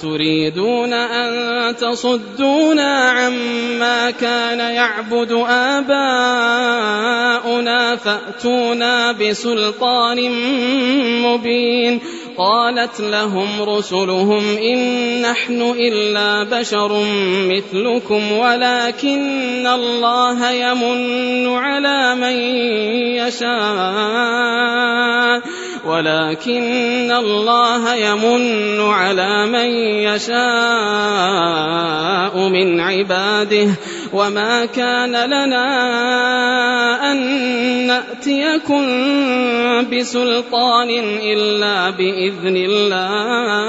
تريدون أن تصدونا عما كان يعبد آباؤنا فأتونا بسلطان مبين قالت لهم رسلهم إن نحن إلا بشر مثلكم ولكن الله يمن على من يشاء ولكن الله يمن على من يشاء من عباده وما كان لنا أن نأتيكم بسلطان إلا بإذن الله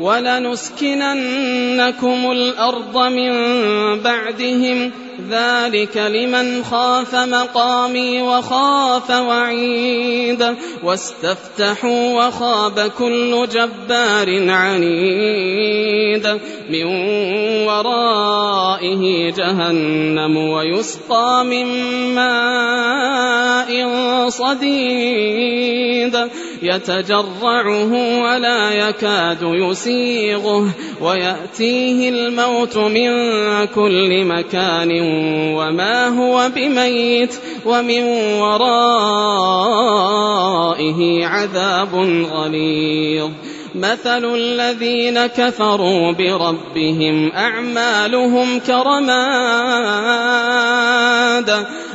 ولنسكننكم الأرض من بعدهم ذلك لمن خاف مقامي وخاف وعيد واستفتحوا وخاب كل جبار عنيد من ورائه جهنم ويسقى من ماء صديد يتجرعه ولا يكاد يسيغه ويأتيه الموت من كل مكان وما هو بميت ومن ورائه عذاب غليظ. مثل الذين كفروا بربهم أعمالهم كرماد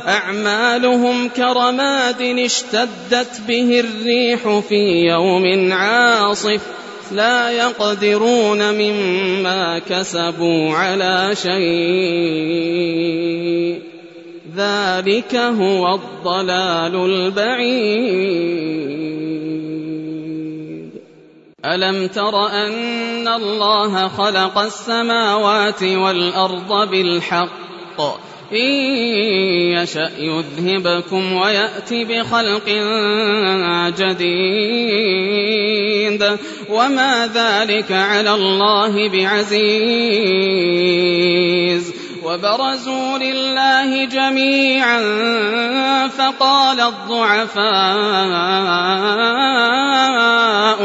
أعمالهم كرماد اشتدت به الريح في يوم عاصف. لا يقدرون مما كسبوا على شيء. ذلك هو الضلال البعيد. ألم تر أن الله خلق السماوات والأرض بالحق؟ إن يشأ يذهبكم ويأتي بخلق جديد وما ذلك على الله بعزيز وبرزوا لله جميعا فقال الضعفاء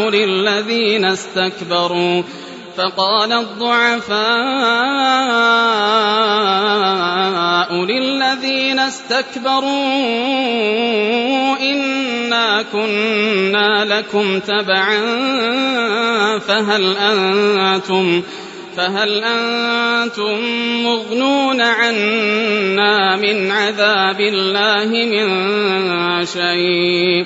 للذين استكبروا فقال الضعفاء للذين استكبروا إنا كنا لكم تبعا فهل أنتم فهل أنتم مغنون عنا من عذاب الله من شيء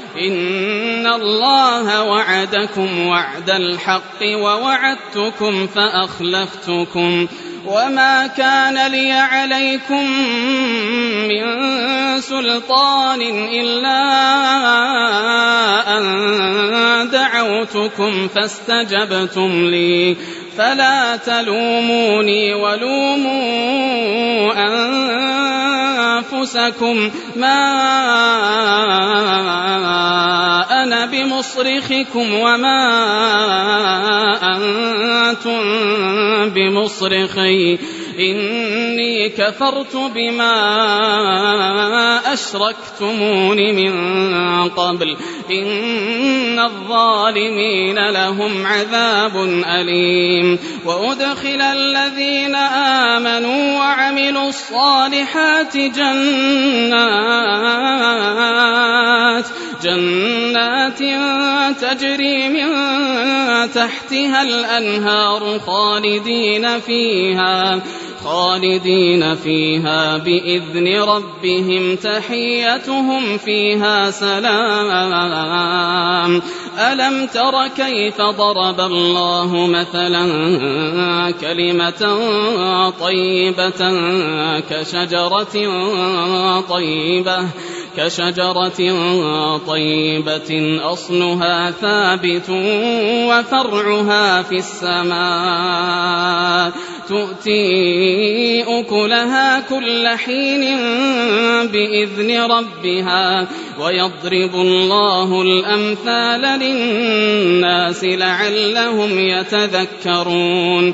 إن الله وعدكم وعد الحق ووعدتكم فأخلفتكم وما كان لي عليكم من سلطان إلا أن دعوتكم فاستجبتم لي فلا تلوموني ولوموا أنفسكم ما أنا بمصرخكم وما أنتم بمصرخي. إني كفرت بما أشركتمون من قبل. إن الظالمين لهم عذاب أليم وأدخل الذين آمنوا وعملوا الصالحات جنات جنات تجري من تحتها الأنهار خالدين فيها خالدين فيها بإذن ربهم تحيتهم فيها سلام. ألم تر كيف ضرب الله مثلا كلمة طيبة كشجرة طيبة؟ كشجرة طيبة أصلها ثابت وفرعها في السماء. تؤتي أكلها كل حين بإذن ربها ويضرب الله الأمثال للناس لعلهم يتذكرون.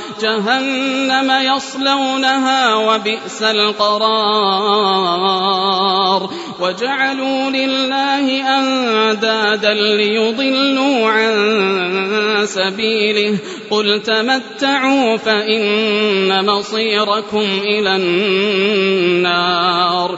جهنم يصلونها وبئس القرار. وجعلوا لله أندادا ليضلوا عن سبيله. قل تمتعوا فإن مصيركم إلى النار.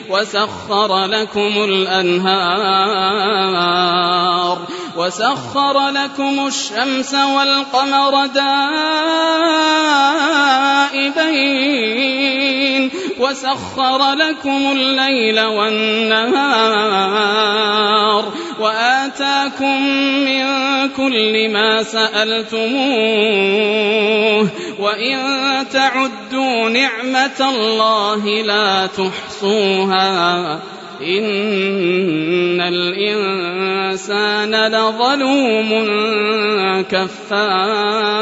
وسخر لكم الأنهار وسخر لكم الشمس والقمر دائبين وسخر لكم الليل والنهار وآتاكم من كل ما سألتموه وإن تعدوا نعمة الله لا تحصوها. إن الإنسان لظلوم كفار.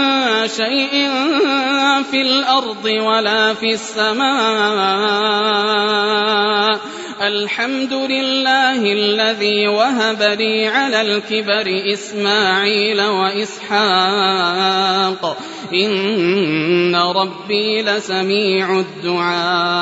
شيء في الأرض ولا في السماء. الحمد لله الذي وهب لي على الكبر إسماعيل وإسحاق. إن ربي لسميع الدعاء.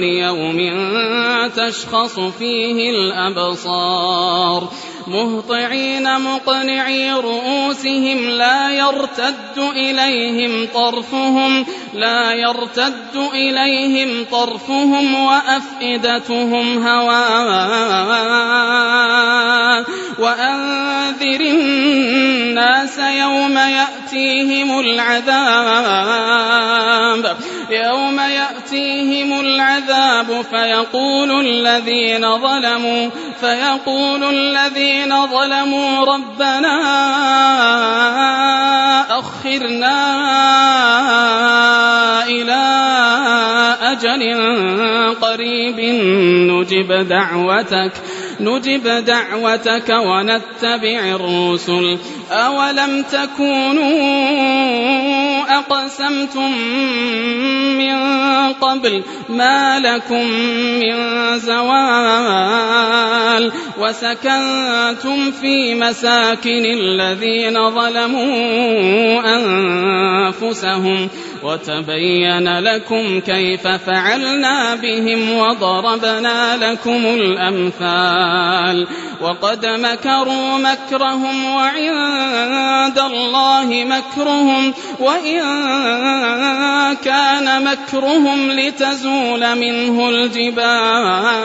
ليوم تشخص فيه الأبصار مهطعين مقنعي رؤوسهم لا يرتد إليهم طرفهم لا يرتد إليهم طرفهم وأفئدتهم هواء وأنذر الناس يوم يأتيهم العذاب يوم يأتيهم العذاب فيقول الذين ظلموا فيقول الذين ظلموا ربنا أخرنا إلى أجل قريب نجب دعوتك نجب دعوتك ونتبع الرسل. أولم تكونوا أقسمتم من قبل ما لكم من زوال وسكنتم في مساكن الذين ظلموا أنفسهم وتبين لكم كيف فعلنا بهم وضربنا لكم الأمثال وقد مكروا مكرهم وعند الله مكرهم وإن كان مكرهم لتزول منه الجبال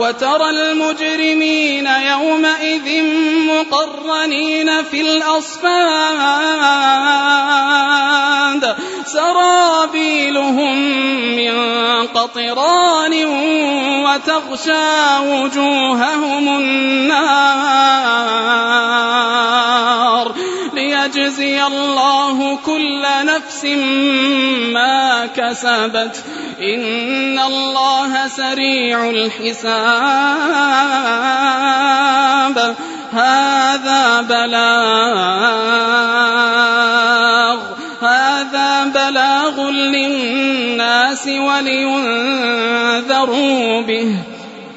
وترى المجرمين يومئذ مقرنين في الأصفاد. سرابيلهم من قطران وتغشى وجوههم النار. ليجزي الله كل نفس ما كسبت. إن الله سريع الحساب. هذا بلاغ. هذا بلاغ للناس ولينذروا به.